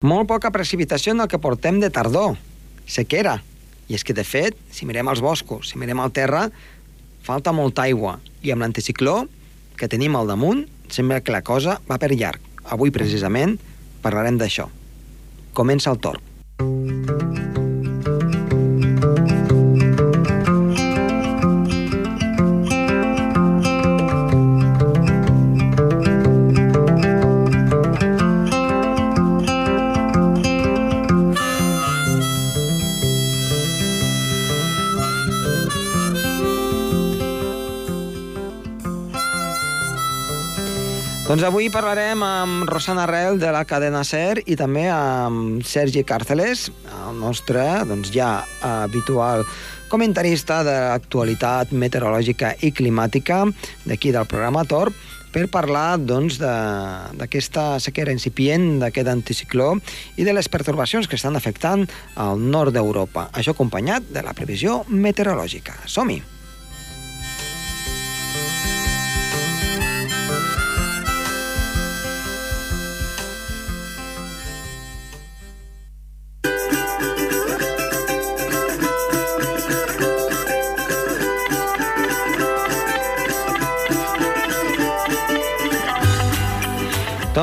Molt poca precipitació en el que portem de tardor. Sequera. I és que, de fet, si mirem els boscos, si mirem el terra, falta molta aigua. I amb l'anticicló que tenim al damunt, sembla que la cosa va per llarg. Avui, precisament, parlarem d'això. Comença el torn. Doncs avui parlarem amb Rosana Arrel de la cadena SER i també amb Sergi Càrceles, el nostre doncs, ja habitual comentarista de l'actualitat meteorològica i climàtica d'aquí del programa Torb, per parlar doncs, d'aquesta doncs, sequera incipient, d'aquest anticicló i de les pertorbacions que estan afectant al nord d'Europa. Això acompanyat de la previsió meteorològica. Som-hi!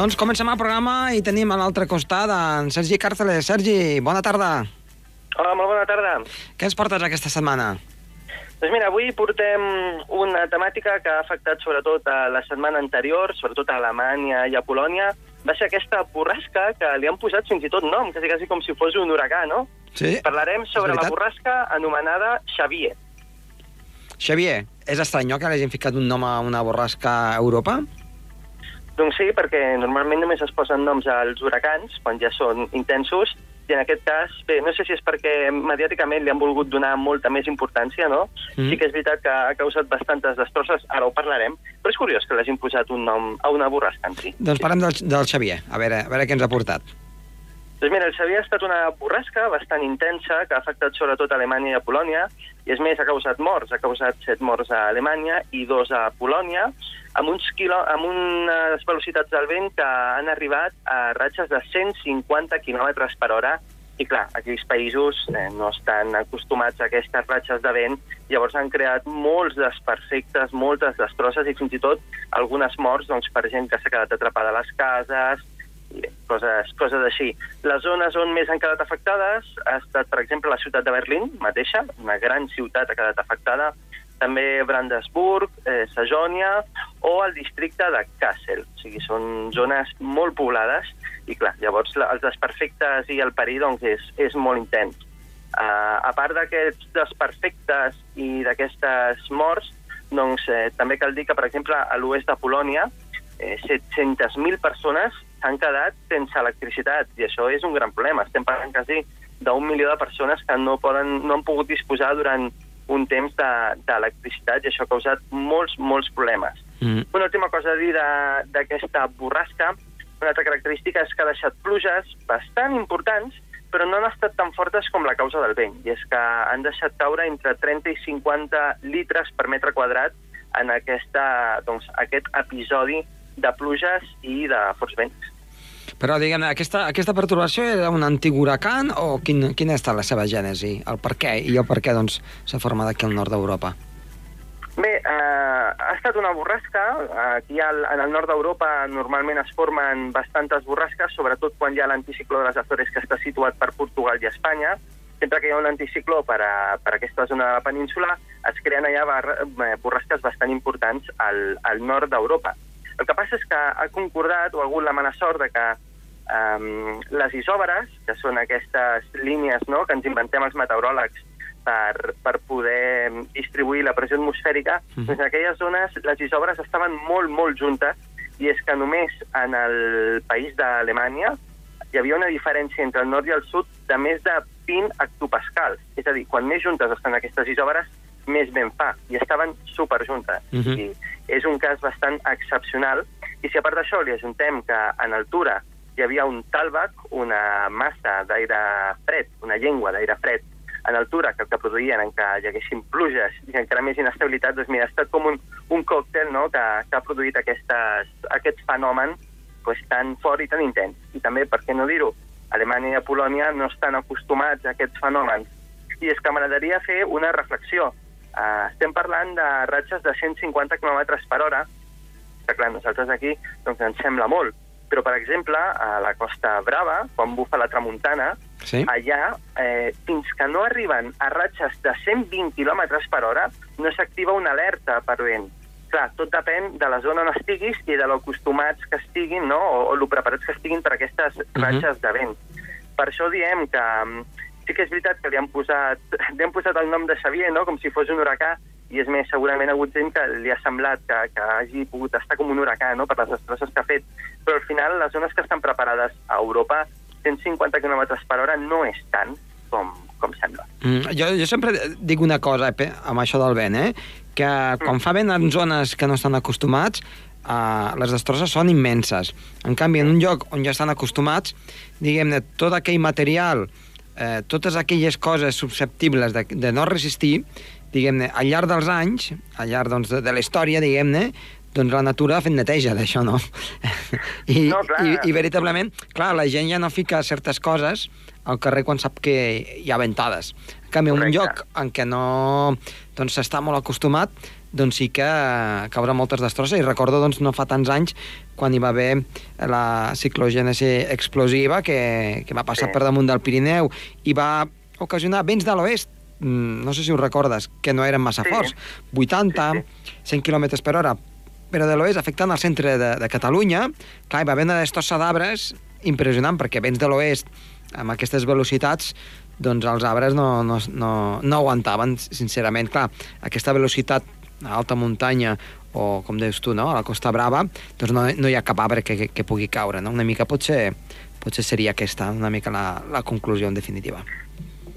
Doncs comencem el programa i tenim a l'altre costat en Sergi Càrceles. Sergi, bona tarda. Hola, molt bona tarda. Què ens portes aquesta setmana? Doncs mira, avui portem una temàtica que ha afectat sobretot a la setmana anterior, sobretot a Alemanya i a Polònia. Va ser aquesta borrasca que li han posat fins i tot nom, quasi, quasi com si fos un huracà, no? Sí, Parlarem sobre la borrasca anomenada Xavier. Xavier, és estrany, no?, que l'hagin ficat un nom a una borrasca a Europa? Doncs sí, perquè normalment només es posen noms als huracans, quan ja són intensos, i en aquest cas, bé, no sé si és perquè mediàticament li han volgut donar molta més importància, no? Mm. Sí que és veritat que ha causat bastantes destrosses, ara ho parlarem, però és curiós que l'hagin posat un nom a una borrasca en si. Doncs parlem del, del Xavier, a veure, a veure què ens ha portat. Doncs mira, el Xavier ha estat una borrasca bastant intensa que ha afectat sobretot Alemanya i a Polònia, i és més, ha causat morts. Ha causat set morts a Alemanya i dos a Polònia, amb, uns quilo, amb unes velocitats del vent que han arribat a ratxes de 150 km per hora, i clar, aquells països eh, no estan acostumats a aquestes ratxes de vent, llavors han creat molts desperfectes, moltes destrosses i fins i tot algunes morts doncs, per gent que s'ha quedat atrapada a les cases, coses, coses així. Les zones on més han quedat afectades ha estat, per exemple, la ciutat de Berlín mateixa, una gran ciutat ha quedat afectada, també Brandesburg, eh, Sajònia o el districte de Kassel. O sigui, són zones molt poblades i, clar, llavors els desperfectes i el perill doncs, és, és molt intens. Uh, a part d'aquests desperfectes i d'aquestes morts, doncs, eh, també cal dir que, per exemple, a l'oest de Polònia, eh, 700.000 persones s'han quedat sense electricitat, i això és un gran problema. Estem parlant quasi d'un milió de persones que no, poden, no han pogut disposar durant un temps d'electricitat de, i això ha causat molts, molts problemes. Mm. Una última cosa a dir d'aquesta borrasca, una altra característica és que ha deixat pluges bastant importants, però no han estat tan fortes com la causa del vent, i és que han deixat caure entre 30 i 50 litres per metre quadrat en aquesta, doncs, aquest episodi de pluges i de forts vents. Però, diguem aquesta, aquesta perturbació era un antic huracan o quin, quina ha estat la seva gènesi? El per què? I el per què doncs, s'ha format aquí al nord d'Europa? Bé, eh, ha estat una borrasca. Aquí al, en el nord d'Europa normalment es formen bastantes borrasques, sobretot quan hi ha l'anticicló de les Azores que està situat per Portugal i Espanya. Sempre que hi ha un anticicló per, a, per a aquesta zona de la península, es creen allà bar, eh, borrasques bastant importants al, al nord d'Europa. El que passa és que ha concordat o ha hagut la mala sort de que um, les isòbares, que són aquestes línies no, que ens inventem els meteoròlegs per, per poder distribuir la pressió atmosfèrica, mm. doncs en aquelles zones les isòbares estaven molt, molt juntes, i és que només en el país d'Alemanya hi havia una diferència entre el nord i el sud de més de 20 hectopascals. És a dir, quan més juntes estan aquestes isòbares, més ben fa, i estaven superjuntes. Mm -hmm. I és un cas bastant excepcional, i si a part d'això li ajuntem que en altura hi havia un talbac, una massa d'aire fred, una llengua d'aire fred, en altura que el que produïen en què hi haguessin pluges i encara més inestabilitat, doncs mira, ha estat com un, un còctel no?, que, que ha produït aquestes, aquest fenomen pues, tan fort i tan intens. I també, per què no dir-ho, Alemanya i Polònia no estan acostumats a aquests fenòmens. I és que m'agradaria fer una reflexió. Uh, estem parlant de ratxes de 150 km per hora, que clar, nosaltres aquí doncs, ens sembla molt, però, per exemple, a la Costa Brava, quan bufa la tramuntana, Sí. allà, eh, fins que no arriben a ratxes de 120 km per hora, no s'activa una alerta per vent. Clar, tot depèn de la zona on estiguis i de l'acostumats que estiguin, no?, o, o lo preparats que estiguin per aquestes ratxes de vent. Per això diem que mm, sí que és veritat que li han posat, li han posat el nom de Xavier, no?, com si fos un huracà, i és més, segurament ha hagut gent que li ha semblat que, que hagi pogut estar com un huracà, no?, per les destrosses que ha fet. Però al final, les zones que estan preparades a Europa, 150 km per hora no és tant com, com sembla. Mm, jo, jo sempre dic una cosa eh, amb això del vent, eh? que quan fa vent en zones que no estan acostumats, eh, les destrosses són immenses. En canvi, en un lloc on ja estan acostumats, diguem-ne, tot aquell material, eh, totes aquelles coses susceptibles de, de no resistir, diguem-ne, al llarg dels anys, al llarg doncs, de, de la història, diguem-ne, doncs la natura ha fet neteja d'això, no? I, No, clar. i, I veritablement, clar, la gent ja no fica certes coses al carrer quan sap que hi ha ventades. En canvi, en un Correcte. lloc en què no doncs, s'està molt acostumat, doncs sí que caurà moltes destrosses. I recordo doncs, no fa tants anys quan hi va haver la ciclogènesi explosiva que, que va passar Sí. per damunt del Pirineu i va ocasionar vents de l'oest, mm, no sé si ho recordes, que no eren massa Sí. forts, 80, Sí, 100 km per hora, però de l'oest afectant el centre de, de Catalunya, clar, hi va haver una destossa d'arbres impressionant, perquè vents de l'oest amb aquestes velocitats doncs els arbres no, no, no, no aguantaven, sincerament. Clar, aquesta velocitat a alta muntanya o, com dius tu, no? a la Costa Brava, doncs no, no hi ha cap arbre que, que, que pugui caure. No? Una mica potser, potser seria aquesta una mica la, la conclusió en definitiva.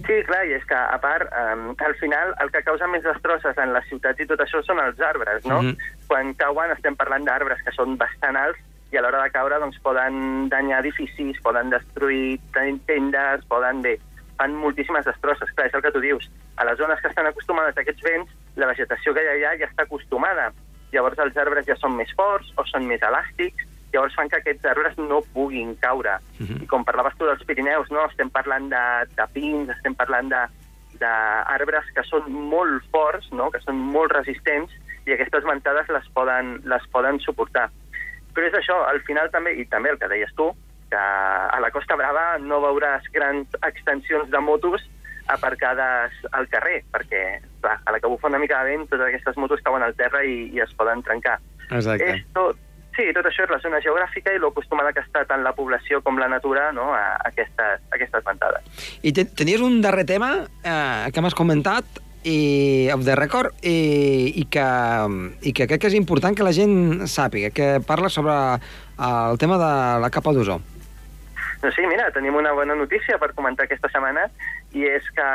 Sí, clar, i és que, a part, um, al final, el que causa més destrosses en les ciutats i tot això són els arbres, no? Mhm. Quan cauen estem parlant d'arbres que són bastant alts i a l'hora de caure doncs, poden danyar edificis, poden destruir ten- tendes, poden... Bé, fan moltíssimes destrosses. Clar, és el que tu dius. A les zones que estan acostumades a aquests vents, la vegetació que hi ha allà ja està acostumada. Llavors els arbres ja són més forts o són més elàstics, llavors fan que aquests arbres no puguin caure. Mhm. I com parlaves tu dels Pirineus, no? estem parlant de, de pins, estem parlant de d'arbres que són molt forts, no? que són molt resistents, i aquestes ventades les poden, les poden suportar. Però és això, al final també, i també el que deies tu, que a la Costa Brava no veuràs grans extensions de motos aparcades al carrer, perquè clar, a la que bufa una mica de vent, totes aquestes motos cauen al terra i, i es poden trencar. Exacte. És tot, sí, tot això és la zona geogràfica i l'acostumada que està tant la població com la natura no, a, aquestes, a aquestes ventades. I te, tenies un darrer tema eh, que m'has comentat i of the record i, i, que, i que crec que és important que la gent sàpiga, que parla sobre el tema de la capa d'ozó. Doncs sí, mira, tenim una bona notícia per comentar aquesta setmana i és que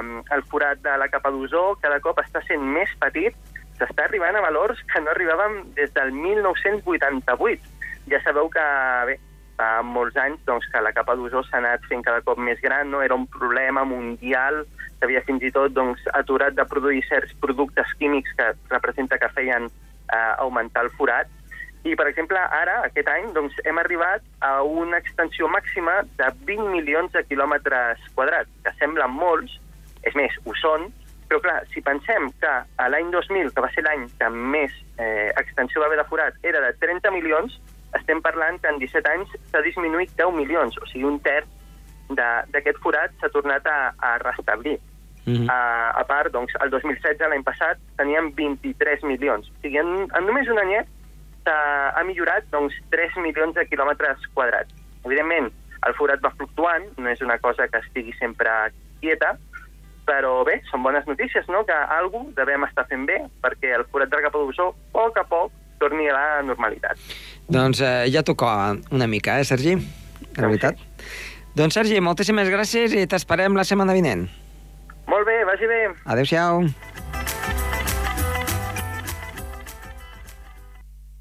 um, el forat de la capa d'ozó cada cop està sent més petit, s'està arribant a valors que no arribàvem des del 1988. Ja sabeu que, bé, fa molts anys doncs, que la capa d'ozó s'ha anat fent cada cop més gran, no? era un problema mundial, s'havia fins i tot doncs, aturat de produir certs productes químics que representa que feien eh, augmentar el forat, i, per exemple, ara, aquest any, doncs, hem arribat a una extensió màxima de 20 milions de quilòmetres quadrats, que semblen molts, és més, ho són, però clar, si pensem que a l'any 2000, que va ser l'any que més eh, extensió va haver de forat, era de 30 milions, estem parlant que en 17 anys s'ha disminuït 10 milions, o sigui, un terç d'aquest forat s'ha tornat a, a restablir. Mm -hmm. A, a part, doncs, el 2016, l'any passat, teníem 23 milions. O sigui, en, en només un anyet s'ha ha millorat doncs, 3 milions de quilòmetres quadrats. Evidentment, el forat va fluctuant, no és una cosa que estigui sempre quieta, però bé, són bones notícies, no?, que algú devem estar fent bé perquè el forat de la capa d'ozó, a poc a poc, torni a la normalitat. Doncs eh, ja tocava una mica, eh, Sergi? La veritat. Doncs, Sergi, moltíssimes gràcies i t'esperem la setmana vinent. Molt bé, vagi bé. Adéu-siau.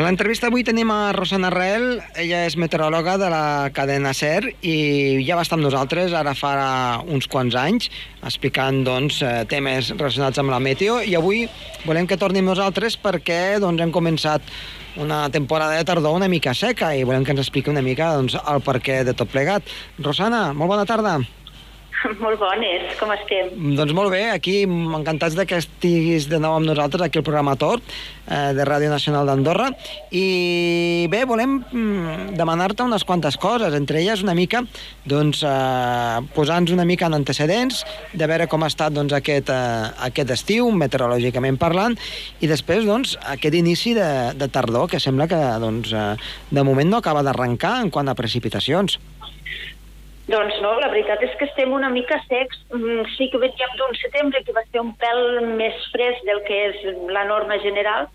A l'entrevista avui tenim a Rosana Rel, ella és meteoròloga de la cadena SER i ja va estar amb nosaltres ara fa uns quants anys explicant doncs, eh, temes relacionats amb la meteo i avui volem que torni amb nosaltres perquè doncs, hem començat una temporada de tardor una mica seca i volem que ens expliqui una mica doncs, el perquè de tot plegat. Rosana, molt bona tarda. Molt bones, com estem? Doncs molt bé, aquí encantats de que estiguis de nou amb nosaltres aquí al programa Tor eh, de Ràdio Nacional d'Andorra i bé, volem mm, demanar-te unes quantes coses, entre elles una mica doncs eh, posar-nos una mica en antecedents de veure com ha estat doncs, aquest, eh, aquest estiu, meteorològicament parlant i després doncs aquest inici de, de tardor que sembla que doncs, eh, de moment no acaba d'arrencar en quant a precipitacions. Doncs no, la veritat és que estem una mica secs. Mm, sí que veníem d'un setembre que va ser un pèl més fresc del que és la norma general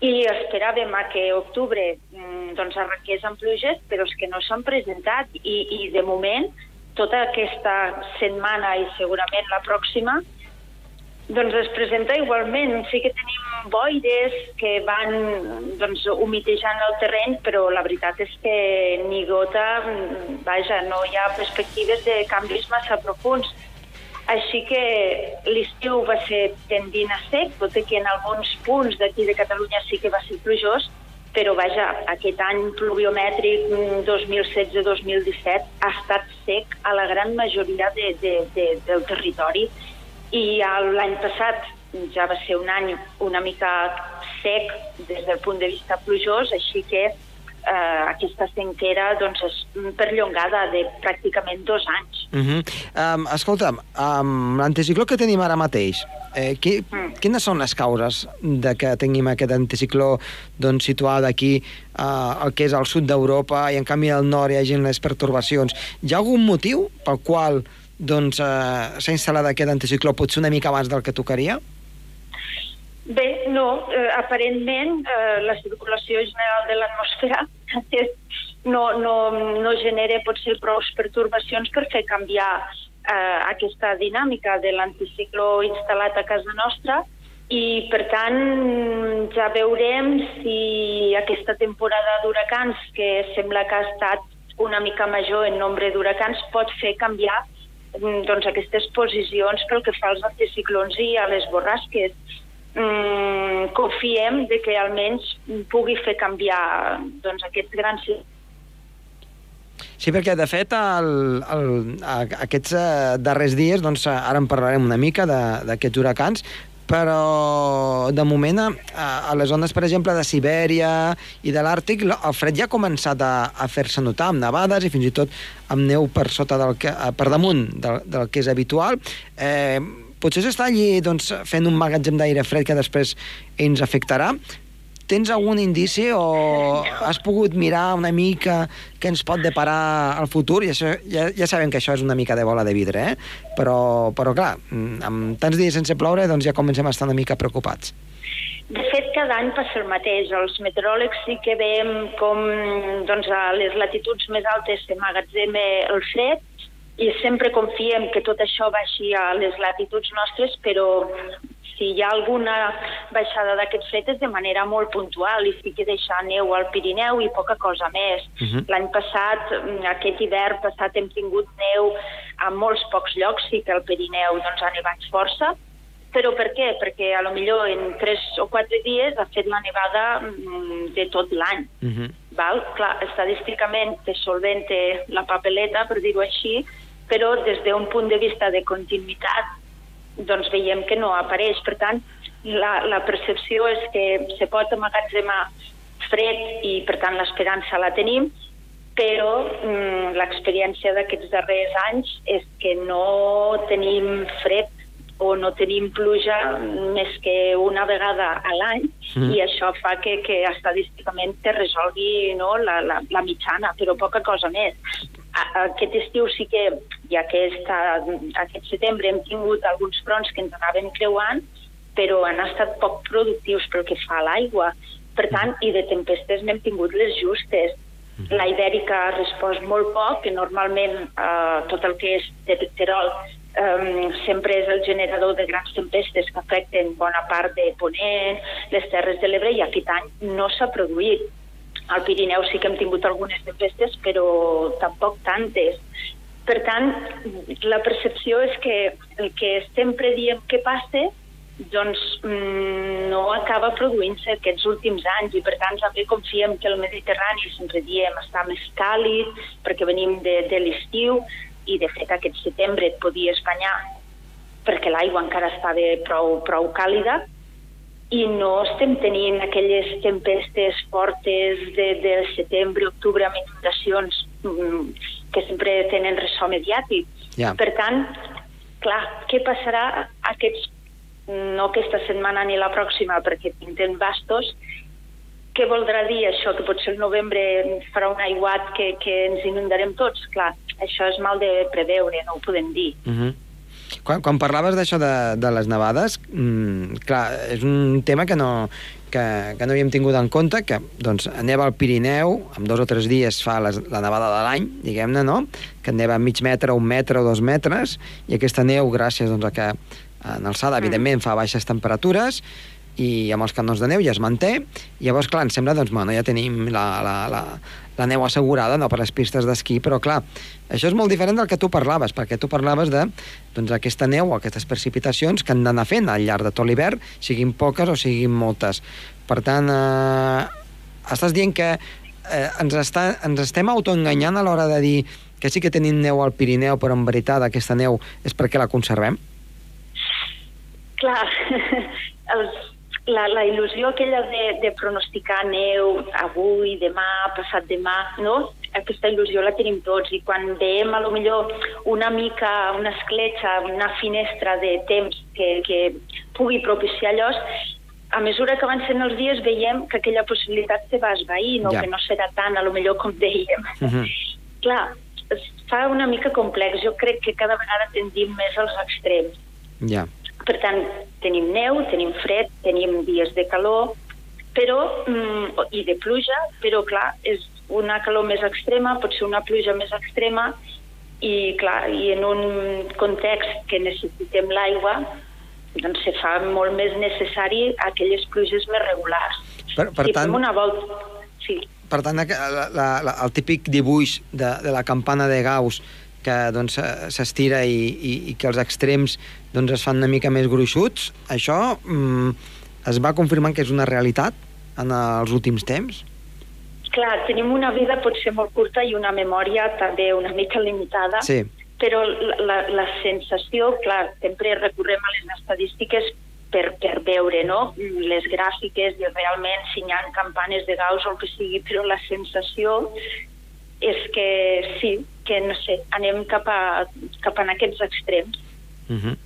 i esperàvem a que octubre mm, doncs arrenqués amb pluges, però és que no s'han presentat i, i de moment tota aquesta setmana i segurament la pròxima doncs es presenta igualment. Sí que tenim boires que van doncs, humitejant el terreny, però la veritat és que ni gota, vaja, no hi ha perspectives de canvis massa profuns. Així que l'estiu va ser tendint a sec, tot i que en alguns punts d'aquí de Catalunya sí que va ser plujós, però vaja, aquest any pluviomètric 2016-2017 ha estat sec a la gran majoria de, de, de, del territori i l'any passat ja va ser un any una mica sec des del punt de vista plujós, així que eh, aquesta sequera doncs, és perllongada de pràcticament dos anys. Uh -huh. um, escolta'm, um, l'anticicló que tenim ara mateix, eh, qui, mm. quines són les causes de que tinguem aquest anticicló doncs, situat aquí, uh, el que és al sud d'Europa, i en canvi al nord hi hagi les pertorbacions? Hi ha algun motiu pel qual doncs, eh, s'ha instal·lat aquest anticicló potser una mica abans del que tocaria? Bé, no. Eh, aparentment, eh, la circulació general de l'atmosfera no, no, no genera potser prou pertorbacions per fer canviar eh, aquesta dinàmica de l'anticicló instal·lat a casa nostra i, per tant, ja veurem si aquesta temporada d'huracans, que sembla que ha estat una mica major en nombre d'huracans, pot fer canviar doncs, aquestes posicions pel que fa als anticiclons i a les borrasques. Mm, confiem de que almenys pugui fer canviar doncs, aquests grans Sí, perquè de fet el, el, aquests eh, darrers dies, doncs ara en parlarem una mica d'aquests huracans, però de moment a, a les zones, per exemple, de Sibèria i de l'Àrtic, el fred ja ha començat a, a fer-se notar amb nevades i fins i tot amb neu per sota del que, per damunt del, del que és habitual. Eh, potser s'està allí doncs, fent un magatzem d'aire fred que després ens afectarà, Tens algun indici o has pogut mirar una mica què ens pot deparar el futur? I això, ja, ja sabem que això és una mica de bola de vidre, eh? però, però clar, mm, amb tants dies sense ploure doncs ja comencem a estar una mica preocupats. De fet, cada any passa el mateix. Els meteoròlegs sí que veiem com doncs, a les latituds més altes s'emmagatzema el fred i sempre confiem que tot això baixi a les latituds nostres, però si hi ha alguna baixada d'aquests fetes de manera molt puntual i sí que deixar neu al Pirineu i poca cosa més. Uh mhm. -huh. L'any passat, mm, aquest hivern passat, hem tingut neu a molts pocs llocs, sí que al Pirineu doncs, ha nevat força, però per què? Perquè a lo millor en 3 o 4 dies ha fet la nevada mm, de tot l'any. Uh mhm. -huh. Val? Clar, estadísticament te solvente la papeleta, per dir-ho així, però des d'un punt de vista de continuïtat doncs veiem que no apareix. Per tant, la, la percepció és que se pot emmagatzemar fred i, per tant, l'esperança la tenim, però mm, l'experiència d'aquests darrers anys és que no tenim fred o no tenim pluja més que una vegada a l'any mm. i això fa que, que estadísticament te resolgui no, la, la, la mitjana, però poca cosa més. Aquest estiu sí que, ja que està, aquest setembre hem tingut alguns fronts que ens anaven creuant, però han estat poc productius pel que fa a l'aigua. Per tant, i de tempestes n'hem tingut les justes. La Ibèrica ha respost molt poc, que normalment eh, tot el que és de Terol um, sempre és el generador de grans tempestes que afecten bona part de Ponent, les Terres de l'Ebre, i aquest any no s'ha produït. Al Pirineu sí que hem tingut algunes tempestes, però tampoc tantes. Per tant, la percepció és que el que sempre diem que passa doncs mm, no acaba produint-se aquests últims anys i per tant també confiem que el Mediterrani, sempre diem, està més càlid perquè venim de, de l'estiu i de fet aquest setembre et podies banyar perquè l'aigua encara estava prou, prou càlida i no estem tenint aquelles tempestes fortes de, de setembre, octubre amb inundacions mm, que sempre tenen ressò mediàtic. Ja. Per tant, clar, què passarà aquests no aquesta setmana ni la pròxima perquè pinten bastos, què voldrà dir això? Que potser el novembre farà un aiguat que, que ens inundarem tots? Clar, això és mal de preveure, no ho podem dir. Uh -huh. Quan, quan parlaves d'això de, de les nevades, mm, clar, és un tema que no, que, que no havíem tingut en compte, que doncs, neva al Pirineu, en dos o tres dies fa les, la nevada de l'any, diguem-ne, no? que neva mig metre, un metre o dos metres, i aquesta neu, gràcies doncs, a que en alçada, mm. evidentment, fa baixes temperatures, i amb els canons de neu ja es manté, i llavors, clar, ens sembla, doncs, bueno, ja tenim la, la, la, la neu assegurada no, per les pistes d'esquí, però clar, això és molt diferent del que tu parlaves, perquè tu parlaves de doncs, aquesta neu o aquestes precipitacions que han d'anar fent al llarg de tot l'hivern, siguin poques o siguin moltes. Per tant, eh, estàs dient que eh, ens, està, ens estem autoenganyant a l'hora de dir que sí que tenim neu al Pirineu, però en veritat aquesta neu és perquè la conservem? Clar, els, la, la il·lusió aquella de, de pronosticar neu avui, demà, passat demà, no? Aquesta il·lusió la tenim tots i quan veiem a lo millor una mica, una escletxa, una finestra de temps que, que pugui propiciar allò, a mesura que avancen els dies veiem que aquella possibilitat se va esvair, no? Ja. que no serà tant, a lo millor com dèiem. Uh -huh. Clar, es fa una mica complex. Jo crec que cada vegada tendim més als extrems. Ja. Per tant, tenim neu, tenim fred, tenim dies de calor, però, mm, i de pluja, però clar, és una calor més extrema, pot ser una pluja més extrema, i clar, i en un context que necessitem l'aigua, doncs se fa molt més necessari aquelles pluges més regulars. Per, per si tant, una volta... Sí. per tant, la, la, la, el típic dibuix de, de la campana de Gauss que doncs, eh, s'estira i, i, i que els extrems doncs, es fan una mica més gruixuts, això mm, es va confirmant que és una realitat en els últims temps? Clar, tenim una vida potser molt curta i una memòria també una mica limitada, Sí. però la, la, la sensació, clar, sempre recorrem a les estadístiques per, per veure no? les gràfiques i realment si hi ha campanes de Gauss o el que sigui, però la sensació és que sí, que no sé, anem cap a, cap a aquests extrems. Uh -huh.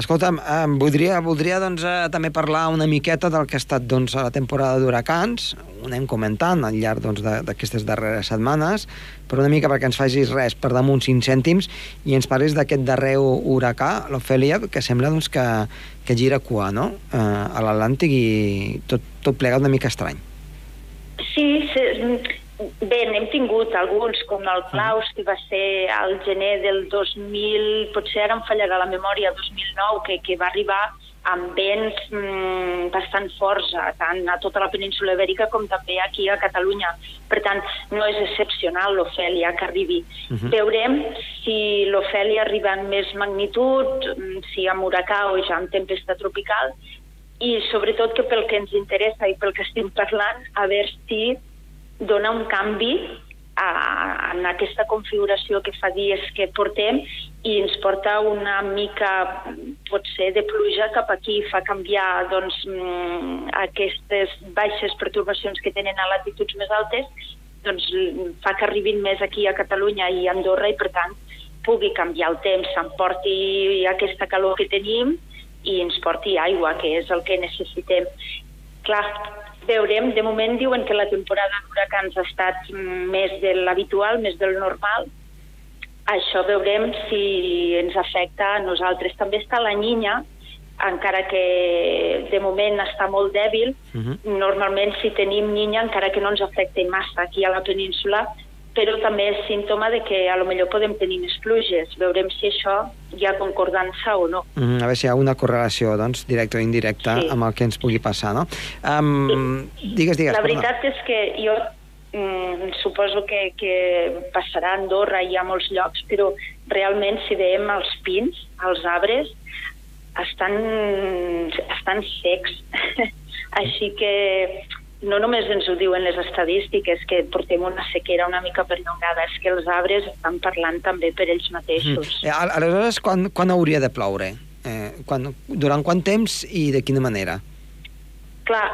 Escolta'm, eh, voldria, voldria doncs, eh, també parlar una miqueta del que ha estat doncs, la temporada d'huracans. Ho anem comentant al llarg doncs, d'aquestes darreres setmanes, però una mica perquè ens facis res per damunt 5 cèntims i ens parlis d'aquest darrer huracà, l'Ofèlia, que sembla doncs, que, que gira cua no? eh, a l'Atlàntic i tot, tot plegat una mica estrany. Sí, sí, bé, n'hem tingut alguns, com el Claus, que va ser al gener del 2000, potser ara em fallarà la memòria, 2009, que, que va arribar amb vents mm, bastant forts, a, tant a tota la península ibèrica com també aquí a Catalunya. Per tant, no és excepcional l'Ofèlia que arribi. Uh -huh. Veurem si l'Ofèlia arriba en més magnitud, mm, si amb huracà o ja amb tempesta tropical, i sobretot que pel que ens interessa i pel que estem parlant, a veure si dona un canvi a, en aquesta configuració que fa dies que portem i ens porta una mica, potser, de pluja cap aquí, fa canviar doncs, mm, aquestes baixes pertorbacions que tenen a latituds més altes, doncs fa que arribin més aquí a Catalunya i a Andorra i, per tant, pugui canviar el temps, s'emporti aquesta calor que tenim i ens porti aigua, que és el que necessitem. Clar, veurem, de moment diuen que la temporada d'huracans ha estat més de l'habitual, més del normal. Això veurem si ens afecta a nosaltres. També està la Niña, encara que de moment està molt dèbil. Uh -huh. Normalment, si tenim Niña, encara que no ens afecti massa aquí a la península, però també és símptoma de que a lo millor podem tenir més pluges. Veurem si això hi ha concordança o no. Mm, a veure si hi ha una correlació, doncs, directa o indirecta Sí. amb el que ens pugui passar, no? Um, digues, digues. La perdona. veritat és que jo mm, suposo que, que passarà a Andorra i a molts llocs, però realment si veiem els pins, els arbres, estan, estan secs. Així que no només ens ho diuen les estadístiques, que portem una sequera una mica perllongada, és que els arbres estan parlant també per ells mateixos. Al- Aleshores, quan, quan hauria de ploure? Eh, quan, durant quant temps i de quina manera? Clar,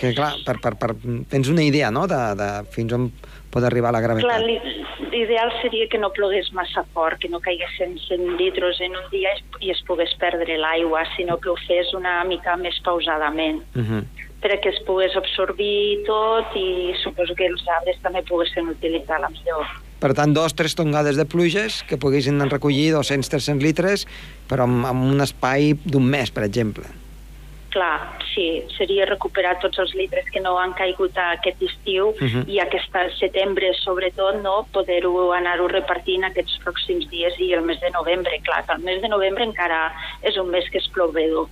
Que, clar, per, per, per, tens una idea, no?, de, de fins on pot arribar la Clar, gravetat. l'i- l'ideal seria que no plogués massa fort, que no caiguessin 100 litres en un dia i es pogués perdre l'aigua, sinó que ho fes una mica més pausadament, Uh -huh. Perquè es pogués absorbir tot i suposo que els arbres també poguessin utilitzar-la millor. Per tant, dos, tres tongades de pluges que poguessin recollir 200-300 litres, però amb, amb un espai d'un mes, per exemple. Clar, sí, seria recuperar tots els litres que no han caigut aquest estiu uh Mhm. -huh. i aquest setembre, sobretot, no poder-ho anar-ho repartint aquests pròxims dies i el mes de novembre. Clar, que el mes de novembre encara és un mes que és plovedor.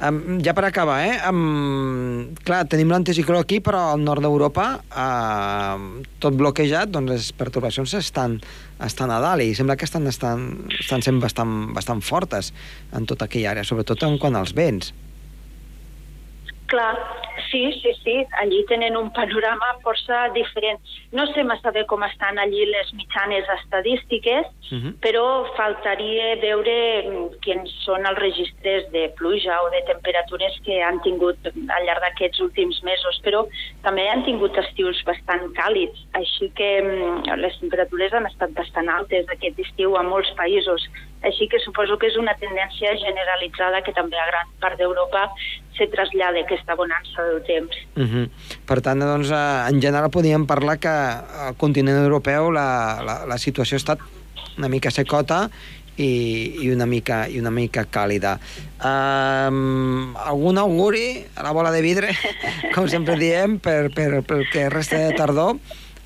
Um, ja per acabar, eh? Um, clar, tenim l'anticicló aquí, però al nord d'Europa, uh, tot bloquejat, doncs les pertorbacions estan, estan a dalt i sembla que estan, estan, estan sent bastant, bastant fortes en tota aquella àrea, sobretot en quant als vents. Clar, sí, sí, sí, allí tenen un panorama força diferent. No sé massa bé com estan allí les mitjanes estadístiques, Mhm. però faltaria veure mm, quins són els registres de pluja o de temperatures que han tingut al llarg d'aquests últims mesos, però també han tingut estius bastant càlids, així que mm, les temperatures han estat bastant altes aquest estiu a molts països, així que suposo que és una tendència generalitzada que també a gran part d'Europa se trasllada aquesta bonança del temps. Uh -huh. Per tant, doncs, eh, en general podríem parlar que al continent europeu la, la, la situació ha estat una mica secota i, i, una, mica, i una mica càlida. Um, algun auguri a la bola de vidre, com sempre diem, per, per, per que resta de tardor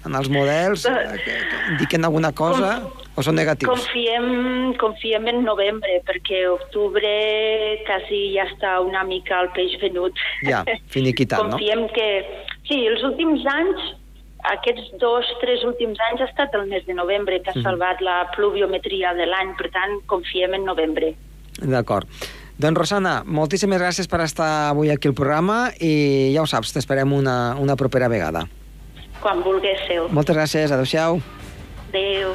en els models, eh, que, que indiquen alguna cosa o són negatius? Confiem, confiem en novembre, perquè octubre quasi ja està una mica al peix venut. Ja, finiquitat, no? confiem que... Sí, els últims anys, aquests dos, tres últims anys ha estat el mes de novembre que ha Mhm. salvat la pluviometria de l'any, per tant, confiem en novembre. D'acord. Doncs, Rosana, moltíssimes gràcies per estar avui aquí al programa i ja ho saps, t'esperem una, una propera vegada. Quan vulguéssiu. Moltes gràcies, adeu-siau. Adéu.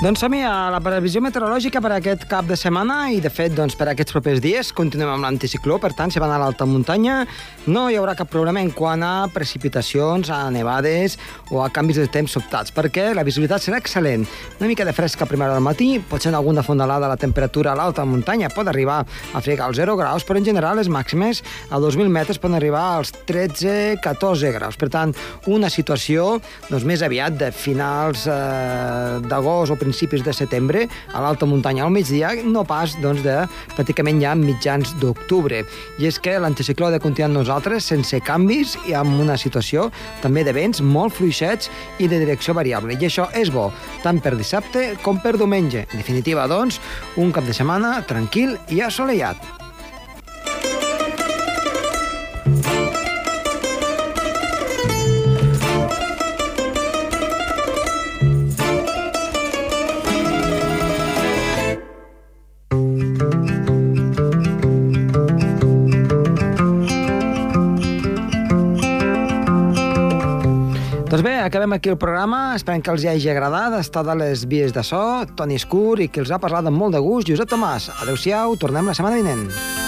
Doncs som a la previsió meteorològica per aquest cap de setmana i, de fet, doncs, per aquests propers dies continuem amb l'anticicló, per tant, si van a l'alta muntanya no hi haurà cap problema en quant a precipitacions, a nevades o a canvis de temps sobtats, perquè la visibilitat serà excel·lent. Una mica de fresca a primera del matí, potser en alguna fondalada la temperatura a l'alta muntanya pot arribar a fregar als 0 graus, però en general les màximes a 2.000 metres poden arribar als 13-14 graus. Per tant, una situació doncs, més aviat de finals eh, d'agost o principis de setembre a l'alta muntanya al migdia, no pas doncs, de pràcticament ja mitjans d'octubre. I és que l'anticicló ha de continuar amb nosaltres sense canvis i amb una situació també de vents molt fluixets i de direcció variable. I això és bo, tant per dissabte com per diumenge. En definitiva, doncs, un cap de setmana tranquil i assolellat. Acabem aquí el programa. Esperem que els hi hagi agradat. Està de les vies de so, Toni Escur, i que els ha parlat amb molt de gust, Josep Tomàs. Adéu-siau, tornem la setmana vinent.